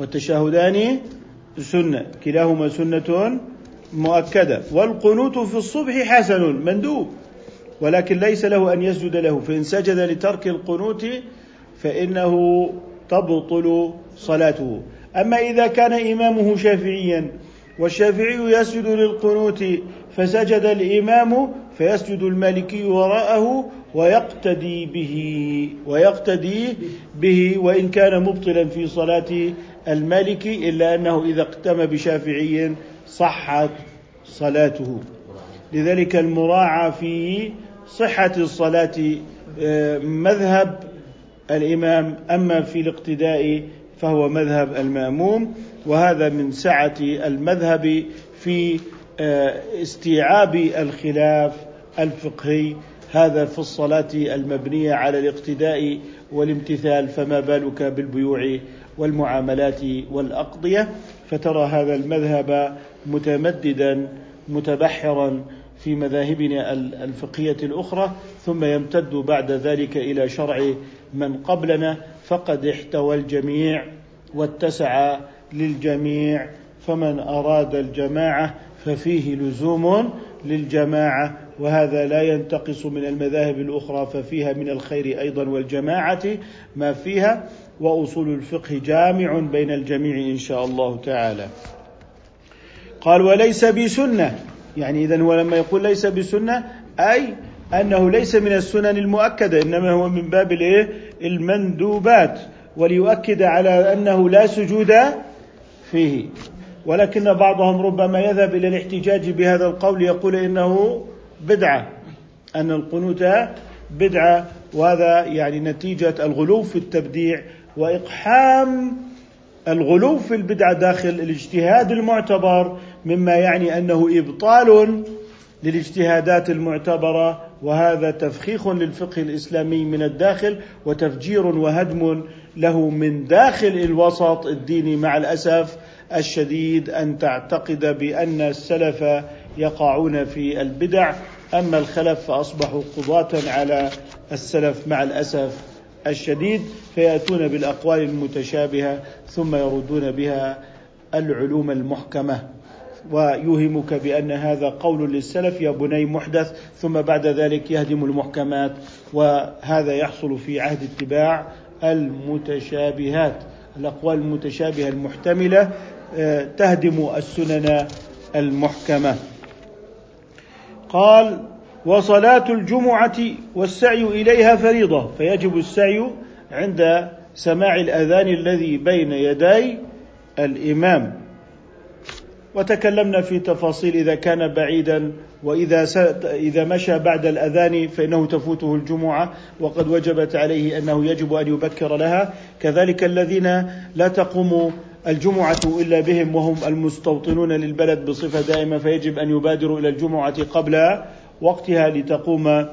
والتشهدان سنة. كلاهما سنة مؤكدة. والقنوت في الصبح حسن مندوب. ولكن ليس له أن يسجد له فإن سجد لترك القنوت فإنه تبطل صلاته. أما إذا كان إمامه شافعيا والشافعي يسجد للقنوت فسجد الإمام فيسجد المالكي وراءه ويقتدي به ويقتدي به وإن كان مبطلا في صلاة المالكي إلا أنه إذا اقتم بشافعي صحت صلاته. لذلك المراعى في صحة الصلاة آه، مذهب الإمام أما في الاقتداء فهو مذهب المأموم وهذا من سعة المذهب في آه، استيعاب الخلاف الفقهي هذا في الصلاة المبنية على الاقتداء والامتثال فما بالك بالبيوع والمعاملات والأقضية؟ فترى هذا المذهب متمددا متبحرا في مذاهبنا الفقهية الأخرى ثم يمتد بعد ذلك إلى شرع من قبلنا فقد احتوى الجميع واتسع للجميع فمن أراد الجماعة ففيه لزوم للجماعة وهذا لا ينتقص من المذاهب الأخرى ففيها من الخير أيضا والجماعة ما فيها وأصول الفقه جامع بين الجميع إن شاء الله تعالى. قال وليس بسنة. يعني إذا هو لما يقول ليس بسنة أي أنه ليس من السنن المؤكدة إنما هو من باب الإيه؟ المندوبات وليؤكد على أنه لا سجود فيه. ولكن بعضهم ربما يذهب إلى الاحتجاج بهذا القول يقول إنه بدعة أن القنوت بدعة وهذا يعني نتيجة الغلو في التبديع وإقحام الغلو في البدعة داخل الاجتهاد المعتبر مما يعني أنه إبطال للاجتهادات المعتبرة وهذا تفخيخ للفقه الإسلامي من الداخل وتفجير وهدم له من داخل الوسط الديني مع الأسف الشديد أن تعتقد بأن السلف يقعون في البدع. أما الخلف فأصبحوا قضاة على السلف مع الأسف الشديد فيأتون بالأقوال المتشابهة ثم يردون بها العلوم المحكمة. ويوهمك بأن هذا قول للسلف يا بني محدث ثم بعد ذلك يهدم المحكمات. وهذا يحصل في عهد اتباع المتشابهات. الأقوال المتشابهة المحتملة آه، تهدم السنن المحكمة. قال وصلاة الجمعة والسعي إليها فريضة. فيجب السعي عند سماع الأذان الذي بين يدي الإمام. وتكلمنا في تفاصيل إذا كان بعيدا وإذا إذا مشى بعد الأذان فإنه تفوته الجمعة وقد وجبت عليه أنه يجب أن يبكر لها. كذلك الذين لا تقوم الجمعة إلا بهم وهم المستوطنون للبلد بصفة دائمة فيجب أن يبادروا إلى الجمعة قبل وقتها لتقوم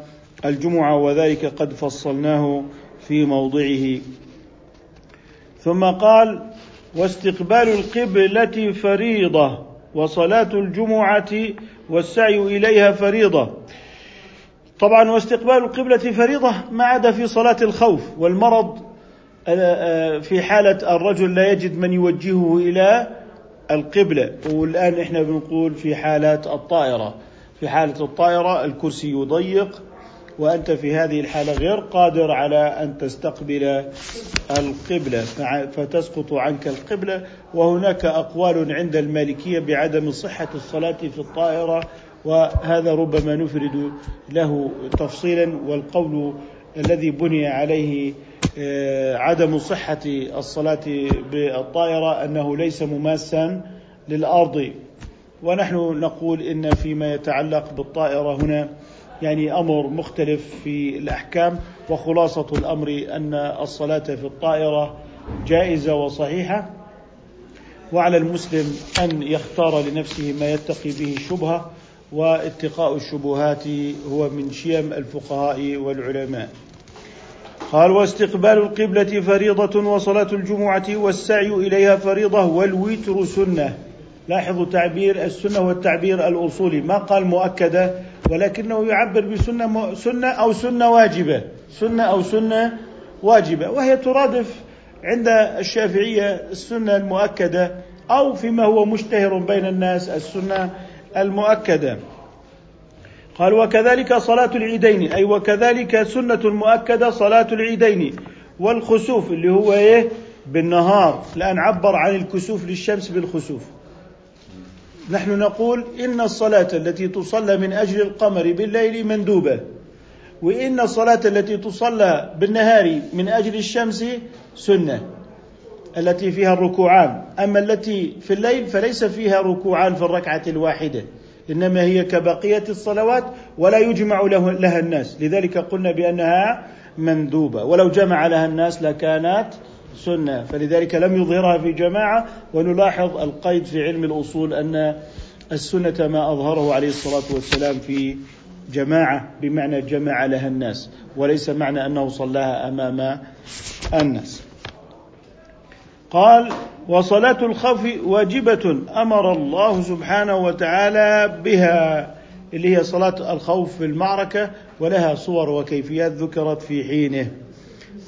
الجمعة وذلك قد فصلناه في موضعه. ثم قال واستقبال القبلة فريضة. وصلاة الجمعة والسعي إليها فريضة. طبعا واستقبال القبلة فريضة ما عدا في صلاة الخوف والمرض آه، آه، في حالة الرجل لا يجد من يوجهه إلى القبلة. والآن إحنا بنقول في حالات الطائرة. في حالة الطائرة الكرسي يضيق وأنت في هذه الحالة غير قادر على أن تستقبل القبلة فتسقط عنك القبلة. وهناك أقوال عند المالكية بعدم صحة الصلاة في الطائرة وهذا ربما نفرد له تفصيلا. والقول الذي بني عليه آه، عدم صحة الصلاة بالطائرة أنه ليس مماسا للأرض. ونحن نقول إن فيما يتعلق بالطائرة هنا يعني أمر مختلف في الأحكام وخلاصة الأمر أن الصلاة في الطائرة جائزة وصحيحة وعلى المسلم أن يختار لنفسه ما يتقي به الشبهه واتقاء الشبهات هو من شيم الفقهاء والعلماء. قال واستقبال القبلة فريضة وصلاة الجمعة والسعي إليها فريضة والوتر سنة. لاحظوا تعبير السنة والتعبير الأصولي. ما قال مؤكدة؟ ولكنه يعبر بسنة سنة أو سنة واجبة. سنة أو سنة واجبة. وهي ترادف عند الشافعية السنة المؤكدة أو فيما هو مشتهر بين الناس السنة المؤكدة. قال وكذلك صلاة العيدين. أي وكذلك سنة مؤكدة صلاة العيدين. والخسوف اللي هو إيه؟ بالنهار. الآن عبر عن الكسوف للشمس بالخسوف. نحن نقول إن الصلاة التي تصلى من أجل القمر بالليل مندوبة وإن الصلاة التي تصلى بالنهار من أجل الشمس سنة التي فيها الركوعان أما التي في الليل فليس فيها ركوعان في الركعة الواحدة إنما هي كبقية الصلوات ولا يجمع له لها الناس. لذلك قلنا بأنها مندوبة. ولو جمع لها الناس لكانت سنة. فلذلك لم يظهرها في جماعة ونلاحظ القيد في علم الأصول أن السنة ما أظهره عليه الصلاة والسلام في جماعة بمعنى جمع لها الناس وليس معنى أنه صلاها أمام الناس. قال وصلاة الخوف واجبة أمر الله سبحانه وتعالى بها اللي هي صلاة الخوف في المعركة ولها صور وكيفيات ذكرت في حينه.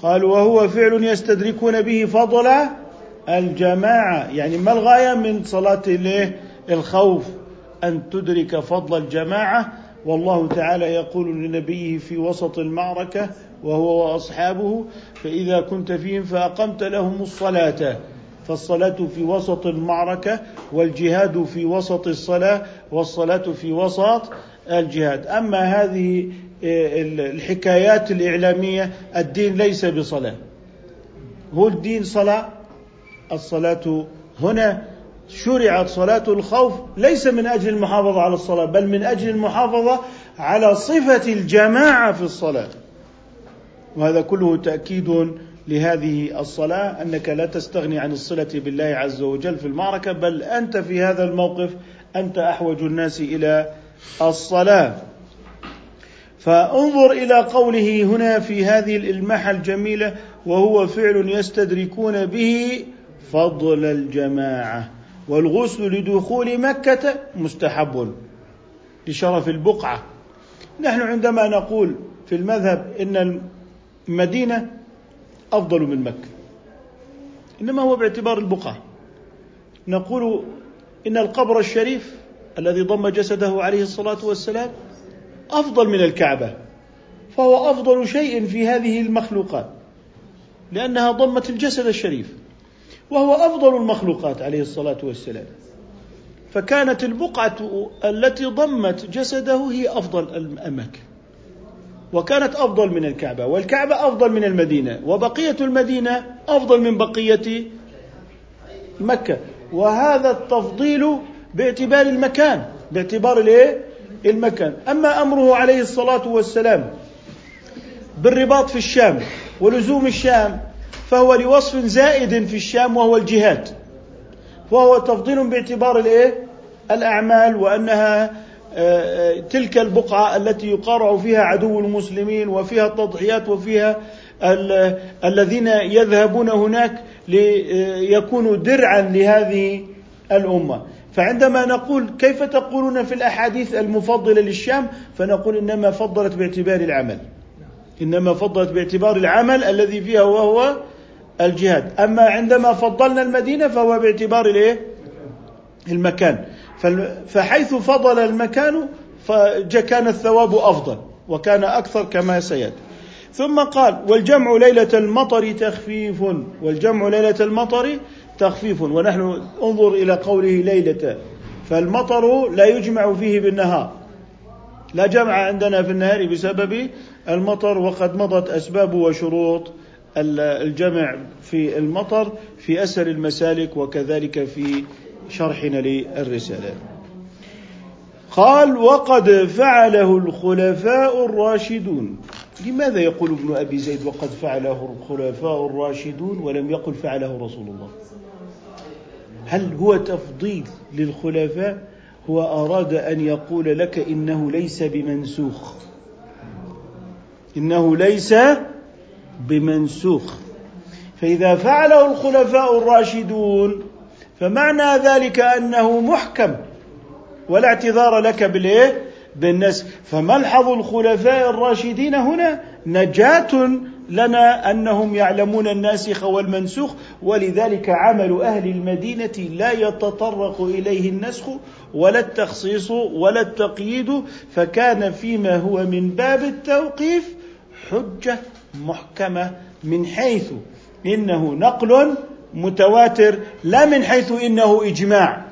قال وهو فعل يستدركون به فضل الجماعة. يعني ما الغاية من صلاة الخوف أن تدرك فضل الجماعة. والله تعالى يقول لنبيه في وسط المعركة وهو وأصحابه فإذا كنت فيهم فأقمت لهم الصلاة. فالصلاة في وسط المعركة والجهاد في وسط الصلاة والصلاة في وسط الجهاد. أما هذه الحكايات الإعلامية الدين ليس بصلاة. هو الدين صلاة الصلاة هنا شرعت صلاة الخوف ليس من أجل المحافظة على الصلاة بل من أجل المحافظة على صفة الجماعة في الصلاة. وهذا كله تأكيد لهذه الصلاة أنك لا تستغني عن الصلة بالله عز وجل في المعركة بل أنت في هذا الموقف أنت أحوج الناس إلى الصلاة. فانظر إلى قوله هنا في هذه الإلماحة الجميلة وهو فعل يستدركون به فضل الجماعة. والغسل لدخول مكة مستحب لشرف البقعة. نحن عندما نقول في المذهب إن المدينة أفضل من مكة إنما هو باعتبار البقعة. نقول إن القبر الشريف الذي ضم جسده عليه الصلاة والسلام أفضل من الكعبة فهو أفضل شيء في هذه المخلوقات لأنها ضمت الجسد الشريف وهو أفضل المخلوقات عليه الصلاة والسلام فكانت البقعة التي ضمت جسده هي أفضل الأماكن وكانت أفضل من الكعبة والكعبة أفضل من المدينة وبقية المدينة أفضل من بقية مكة وهذا التفضيل باعتبار المكان باعتبار الإيه؟ المكان. أما أمره عليه الصلاة والسلام بالرباط في الشام ولزوم الشام فهو لوصف زائد في الشام وهو الجهاد. وهو تفضيل باعتبار الإيه؟ الأعمال وأنها آه، تلك البقعة التي يقارع فيها عدو المسلمين وفيها التضحيات وفيها الذين يذهبون هناك ليكونوا درعا لهذه الأمة. فعندما نقول كيف تقولون في الأحاديث المفضلة للشام فنقول إنما فضلت باعتبار العمل. إنما فضلت باعتبار العمل الذي فيها وهو الجهاد. أما عندما فضلنا المدينة فهو باعتبار الإيه؟ المكان. فحيث فضل المكان فكان الثواب أفضل وكان أكثر كما سيأتي. ثم قال والجمع ليلة المطر تخفيف والجمع ليلة المطر تخفيف. ونحن انظر إلى قوله ليلة. فالمطر لا يجمع فيه بالنهار. لا جمع عندنا في النهار بسبب المطر وقد مضت اسباب وشروط الجمع في المطر في أسر المسالك وكذلك في شرحنا للرسالة. قال وقد فعله الخلفاء الراشدون. لماذا يقول ابن أبي زيد وقد فعله الخلفاء الراشدون ولم يقل فعله رسول الله؟ هل هو تفضيل للخلفاء؟ هو أراد أن يقول لك إنه ليس بمنسوخ. إنه ليس بمنسوخ. فإذا فعله الخلفاء الراشدون فمعنى ذلك أنه محكم ولا اعتذار لك بالايه بالنسخ. فملحظ الخلفاء الراشدين هنا نجاة لنا أنهم يعلمون الناسخ والمنسوخ ولذلك عمل أهل المدينة لا يتطرق إليه النسخ ولا التخصيص ولا التقييد فكان فيما هو من باب التوقيف حجة محكمة من حيث إنه نقل متواتر لا من حيث إنه إجماع.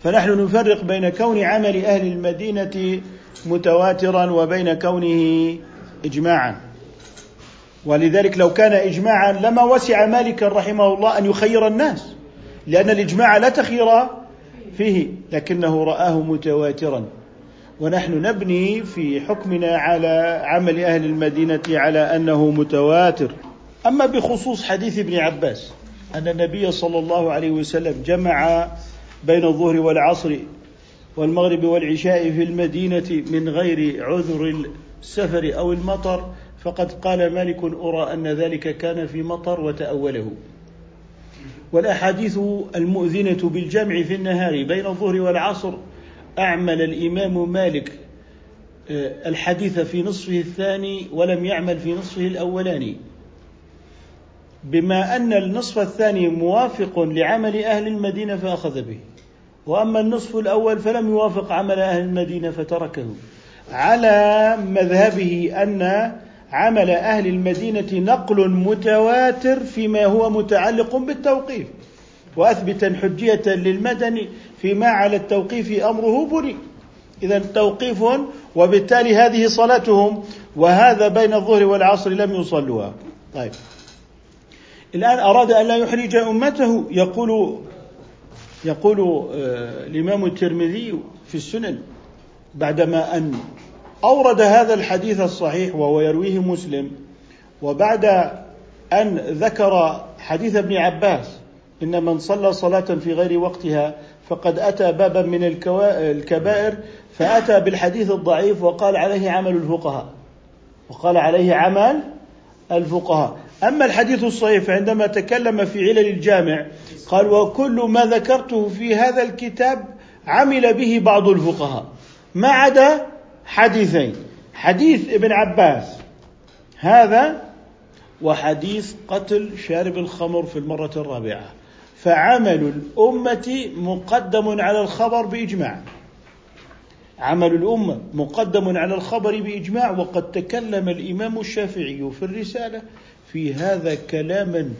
فنحن نفرق بين كون عمل أهل المدينة متواترا وبين كونه إجماعا. ولذلك لو كان اجماعا لما وسع مالك رحمه الله أن يخير الناس لأن الإجماع لا تخير فيه لكنه رآه متواترا. ونحن نبني في حكمنا على عمل أهل المدينة على أنه متواتر. أما بخصوص حديث ابن عباس أن النبي صلى الله عليه وسلم جمع بين الظهر والعصر والمغرب والعشاء في المدينة من غير عذر السفر أو المطر فقد قال مالك أرى أن ذلك كان في مطر وتأوله. والأحاديث المؤذنة بالجمع في النهار بين الظهر والعصر أعمل الإمام مالك آه، الحديث في نصفه الثاني ولم يعمل في نصفه الأولاني بما أن النصف الثاني موافق لعمل أهل المدينة فأخذ به وأما النصف الأول فلم يوافق عمل أهل المدينة فتركه. على مذهبه أن عمل أهل المدينة نقل متواتر فيما هو متعلق بالتوقيف وأثبتا حجية للمدني فيما على التوقيف أمره بني. إذا توقيف وبالتالي هذه صلاتهم وهذا بين الظهر والعصر لم يصلوها. طيب. الآن أراد أن لا يحرج أمته يقول يقول آه، الإمام الترمذي في السنن بعدما أن أورد هذا الحديث الصحيح وهو يرويه مسلم وبعد أن ذكر حديث ابن عباس إن من صلى صلاة في غير وقتها فقد أتى بابا من الكبائر فأتى بالحديث الضعيف وقال عليه عمل الفقهاء وقال عليه عمل الفقهاء. أما الحديث الصحيح فعندما تكلم في علل الجامع قال وكل ما ذكرته في هذا الكتاب عمل به بعض الفقهاء ما عدا حديثين. حديث ابن عباس. هذا وحديث قتل شارب الخمر في المرة الرابعة. فعمل الأمة مقدم على الخبر بإجماع. عمل الأمة مقدم على الخبر بإجماع وقد تكلم الإمام الشافعي في الرسالة في هذا كلاما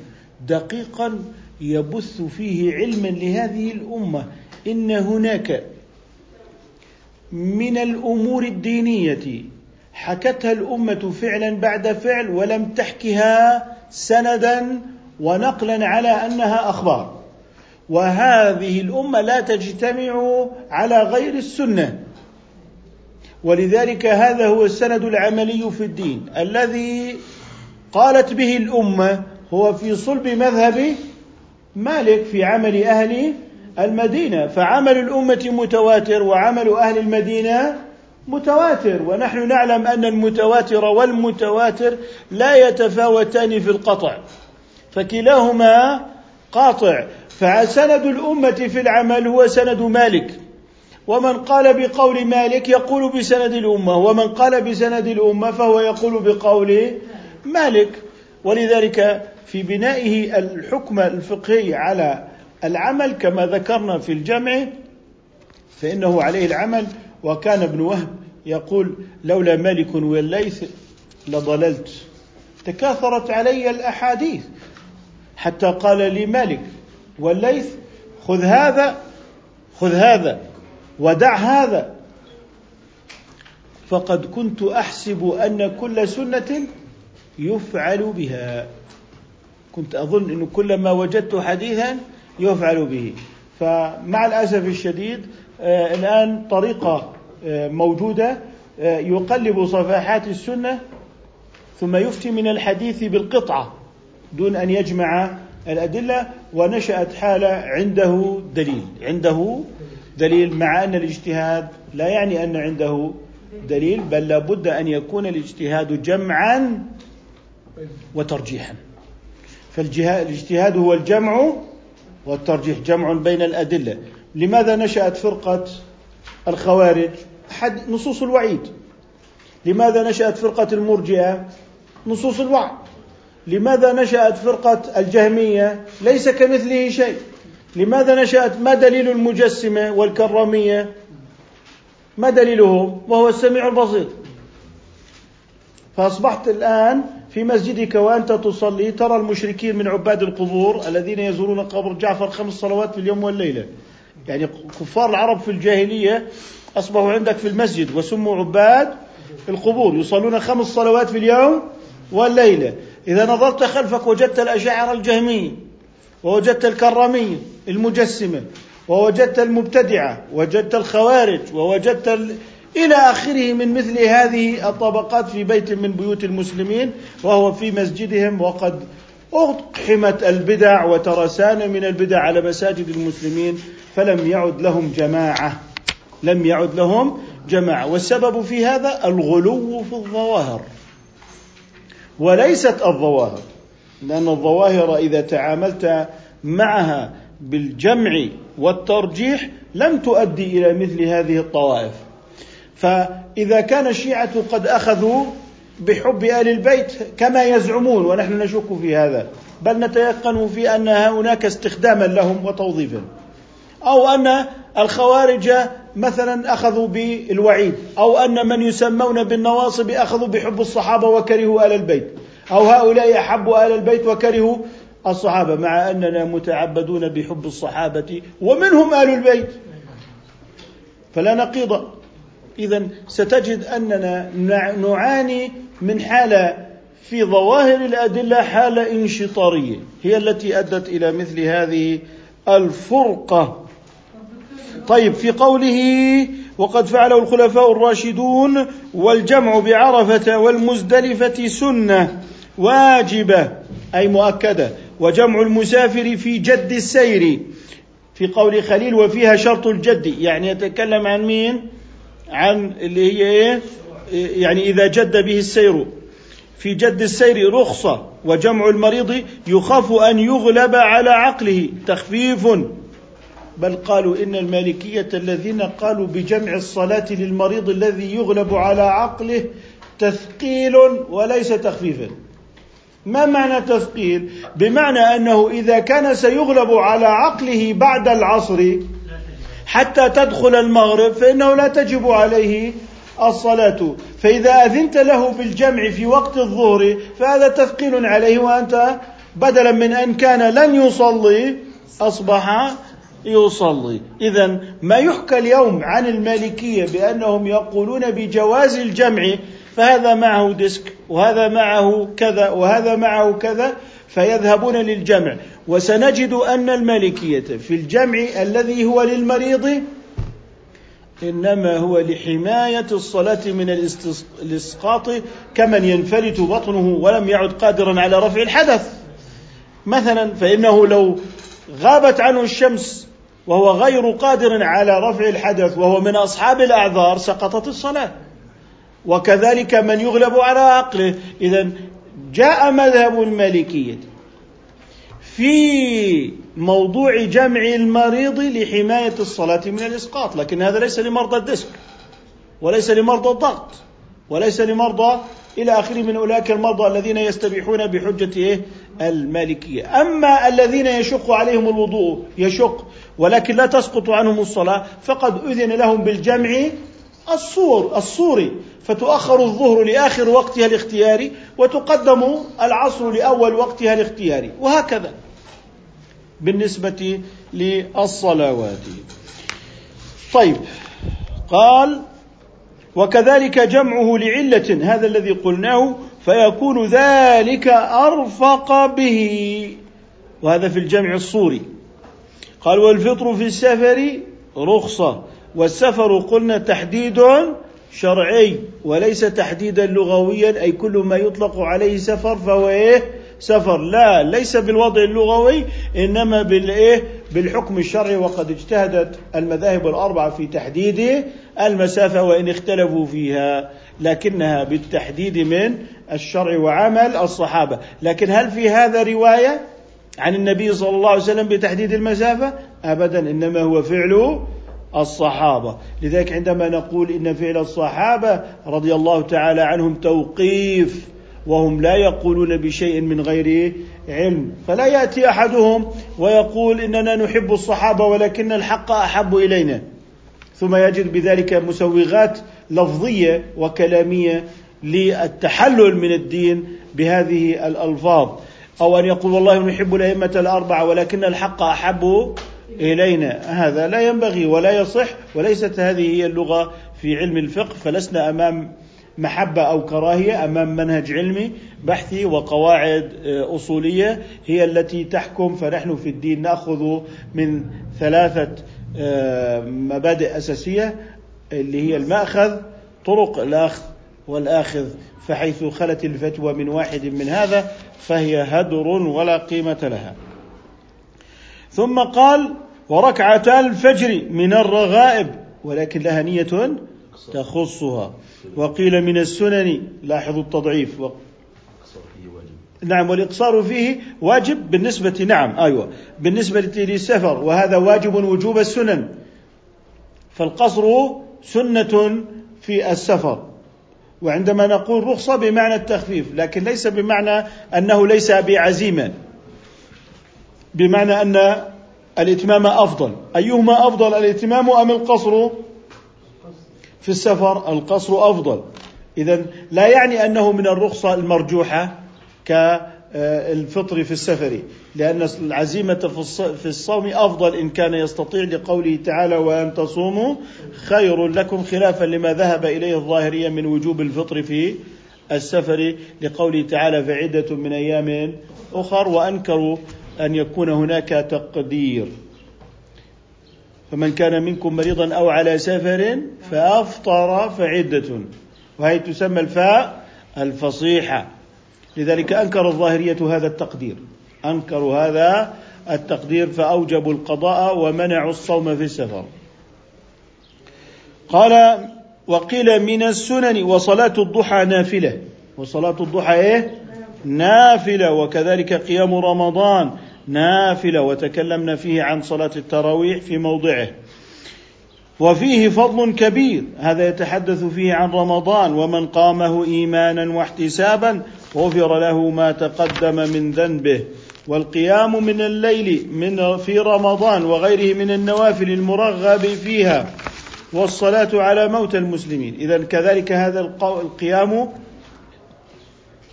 دقيقا يبث فيه علما لهذه الأمة. إن هناك من الأمور الدينية. حكتها الأمة فعلا بعد فعل ولم تحكها سندا ونقلا على أنها أخبار. وهذه الأمة لا تجتمع على غير السنة. ولذلك هذا هو السند العملي في الدين. الذي قالت به الأمة هو في صلب مذهب مالك في عمل أهل المدينة. فعمل الأمة متواتر وعمل أهل المدينة متواتر. ونحن نعلم أن المتواتر والمتواتر لا يتفاوتان في القطع. فكلاهما قاطع. فسند الأمة في العمل هو سند مالك. ومن قال بقول مالك يقول بسند الأمة. ومن قال بسند الأمة فهو يقول بقول مالك. ولذلك في بنائه الحكم الفقهي على العمل كما ذكرنا في الجمع فإنه عليه العمل. وكان ابن وهب يقول لولا مالك والليث لضللت. تكاثرت علي الأحاديث. حتى قال لي مالك والليث خذ هذا خذ هذا ودع هذا. فقد كنت أحسب أن كل سنة يفعل بها. كنت أظن انه كلما وجدت حديثا يفعل به. فمع الأسف الشديد آه الآن طريقة آه موجودة آه يقلب صفحات السنة ثم يفتي من الحديث بالقطعة دون أن يجمع الأدلة ونشأت حالة عنده دليل. عنده دليل مع أن الاجتهاد لا يعني أن عنده دليل بل لابد أن يكون الاجتهاد جمعا وترجيحا. فالاجتهاد هو الجمع والترجيح جمع بين الأدلة. لماذا نشأت فرقة الخوارج؟ حد نصوص الوعيد. لماذا نشأت فرقة المرجئة؟ نصوص الوعد لماذا نشأت فرقة الجهمية؟ ليس كمثله شيء. لماذا نشأت؟ ما دليل المجسمة والكرامية؟ ما دليلهم وهو السميع البصير. فأصبحت الآن في مسجدك وأنت تصلي ترى المشركين من عباد القبور الذين يزورون قبر جعفر خمس صلوات في اليوم والليلة يعني كفار العرب في الجاهلية أصبحوا عندك في المسجد وسموا عباد القبور يصلون خمس صلوات في اليوم والليلة إذا نظرت خلفك وجدت الأشاعرة الجهمية ووجدت الكرامية المجسمة ووجدت المبتدعة وجدت الخوارج ووجدت. إلى آخره من مثل هذه الطبقات في بيت من بيوت المسلمين وهو في مسجدهم وقد أقحمت البدع وترسان من البدع على مساجد المسلمين فلم يعد لهم جماعة لم يعد لهم جماعة. والسبب في هذا الغلو في الظواهر. وليست الظواهر لأن الظواهر إذا تعاملت معها بالجمع والترجيح لم تؤدي إلى مثل هذه الطوائف. فإذا كان الشيعة قد أخذوا بحب آل البيت كما يزعمون ونحن نشك في هذا بل نتيقن في أن هناك استخداما لهم وتوظيفا أو أن الخوارج مثلا أخذوا بالوعيد أو أن من يسمون بالنواصب أخذوا بحب الصحابة وكرهوا آل البيت أو هؤلاء أحبوا آل البيت وكرهوا الصحابة مع أننا متعبدون بحب الصحابة ومنهم آل البيت. فلا نقيض. اذا ستجد أننا نعاني من حالة في ظواهر الأدلة حالة انشطارية هي التي أدت إلى مثل هذه الفرقة. طيب في قوله وقد فعله الخلفاء الراشدون والجمع بعرفة والمزدلفة سنة واجبة أي مؤكدة وجمع المسافر في جد السير في قول خليل وفيها شرط الجد. يعني يتكلم عن مين؟ عن اللي هي إيه؟ يعني إذا جد به السير. في جد السير رخصة وجمع المريض يخاف أن يغلب على عقله. تخفيف. بل قالوا إن المالكية الذين قالوا بجمع الصلاة للمريض الذي يغلب على عقله تثقيل وليس تخفيفا ما معنى تثقيل؟ بمعنى أنه إذا كان سيغلب على عقله بعد العصر حتى تدخل المغرب فإنه لا تجب عليه الصلاة. فإذا أذنت له بالجمع في وقت الظهر فهذا تثقيل عليه وأنت بدلا من أن كان لن يصلي أصبح يصلي. اذا ما يحكى اليوم عن المالكية بأنهم يقولون بجواز الجمع فهذا معه ديسك وهذا معه كذا وهذا معه كذا فيذهبون للجمع. وسنجد أن المالكية في الجمع الذي هو للمريض إنما هو لحماية الصلاة من الإسقاط كمن ينفلت بطنه ولم يعد قادرا على رفع الحدث. مثلا فإنه لو غابت عنه الشمس وهو غير قادر على رفع الحدث وهو من أصحاب الأعذار سقطت الصلاة. وكذلك من يغلب على عقله. اذا جاء مذهب المالكية. في موضوع جمع المريض لحماية الصلاة من الإسقاط لكن هذا ليس لمرضى الدسك وليس لمرضى الضغط وليس لمرضى إلى آخره من أولئك المرضى الذين يستبيحون بحجة إيه؟ المالكية، أما الذين يشق عليهم الوضوء يشق ولكن لا تسقط عنهم الصلاة فقد أذن لهم بالجمع الصور الصوري فتؤخر الظهر لآخر وقتها الاختياري وتقدم العصر لأول وقتها الاختياري وهكذا بالنسبة للصلوات. طيب قال وكذلك جمعه لعلة هذا الذي قلناه فيكون ذلك أرفق به. وهذا في الجمع الصوري. قال والفطر في السفر رخصة والسفر قلنا تحديد شرعي وليس تحديدا لغويا أي كل ما يطلق عليه سفر فهو إيه؟ سفر لا ليس بالوضع اللغوي إنما بالإيه؟ بالحكم الشرعي وقد اجتهدت المذاهب الأربعة في تحديد المسافة وإن اختلفوا فيها لكنها بالتحديد من الشرع وعمل الصحابة، لكن هل في هذا رواية عن النبي صلى الله عليه وسلم بتحديد المسافة؟ ابدا إنما هو فعل الصحابة لذلك عندما نقول إن فعل الصحابة رضي الله تعالى عنهم توقيف وهم لا يقولون بشيء من غير علم. فلا يأتي أحدهم ويقول إننا نحب الصحابة ولكن الحق أحب إلينا. ثم يجد بذلك مسوغات لفظية وكلامية للتحلل من الدين بهذه الألفاظ. أو أن يقول والله نحب الأئمة الأربعة ولكن الحق أحب إلينا. هذا لا ينبغي ولا يصح وليست هذه هي اللغة في علم الفقه فلسنا أمام محبة أو كراهية أمام منهج علمي بحثي وقواعد آه، أصولية هي التي تحكم فنحن في الدين نأخذ من ثلاثة آه، مبادئ أساسية اللي هي المأخذ طرق الأخذ والآخذ. فحيث خلت الفتوى من واحد من هذا فهي هدر ولا قيمة لها. ثم قال وركعتا الفجر من الرغائب ولكن لها نية تخصها. وقيل من السنن لاحظوا التضعيف. و... نعم والإقصار فيه واجب بالنسبة نعم أيوة بالنسبة للسفر وهذا واجب وجوب السنن. فالقصر سنة في السفر وعندما نقول رخصة بمعنى التخفيف لكن ليس بمعنى أنه ليس بعزيمة بمعنى أن الإتمام أفضل. أيهما أفضل الإتمام أم القصر؟ في السفر القصر أفضل. إذا لا يعني أنه من الرخصة المرجوحة كالفطر في السفر لأن العزيمة في الصوم أفضل إن كان يستطيع لقوله تعالى وأن تصوموا خير لكم خلافا لما ذهب إليه الظاهرية من وجوب الفطر في السفر لقوله تعالى فعدة من أيام أخر وأنكروا أن يكون هناك تقدير. فمن كان منكم مريضا أو على سفر فأفطر فعدة. وهي تسمى الفاء الفصيحة. لذلك أنكر الظاهرية هذا التقدير. أنكروا هذا التقدير فأوجبوا القضاء ومنعوا الصوم في السفر. قال وقيل من السنن وصلاة الضحى نافلة. وصلاة الضحى إيه؟ نافلة. وكذلك قيام رمضان. نافلة وتكلمنا فيه عن صلاة التراويح في موضعه. وفيه فضل كبير هذا يتحدث فيه عن رمضان ومن قامه إيمانا واحتسابا غفر له ما تقدم من ذنبه. والقيام من الليل من في رمضان وغيره من النوافل المرغب فيها والصلاة على موتى المسلمين. إذا كذلك هذا القيام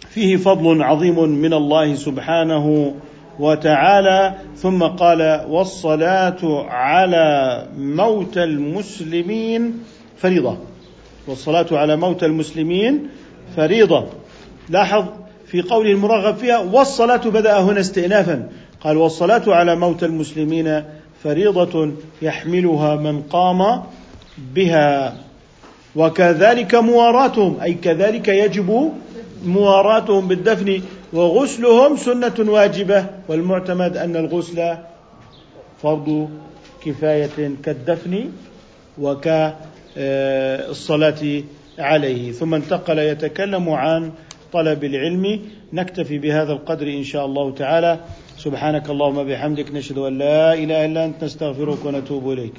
فيه فضل عظيم من الله سبحانه وتعالى ثم قال والصلاة على موتى المسلمين فريضة. والصلاة على موتى المسلمين فريضة. لاحظ في قوله المرغب فيها والصلاة بدأ هنا استئنافا. قال والصلاة على موتى المسلمين فريضة يحملها من قام بها. وكذلك مواراتهم أي كذلك يجب مواراتهم بالدفن. وغسلهم سنة واجبة والمعتمد أن الغسل فرض كفاية كالدفن وكالصلاة عليه. ثم انتقل يتكلم عن طلب العلم. نكتفي بهذا القدر إن شاء الله تعالى. سبحانك اللهم بحمدك نشهد أن لا إله إلا أنت نستغفرك ونتوب إليك.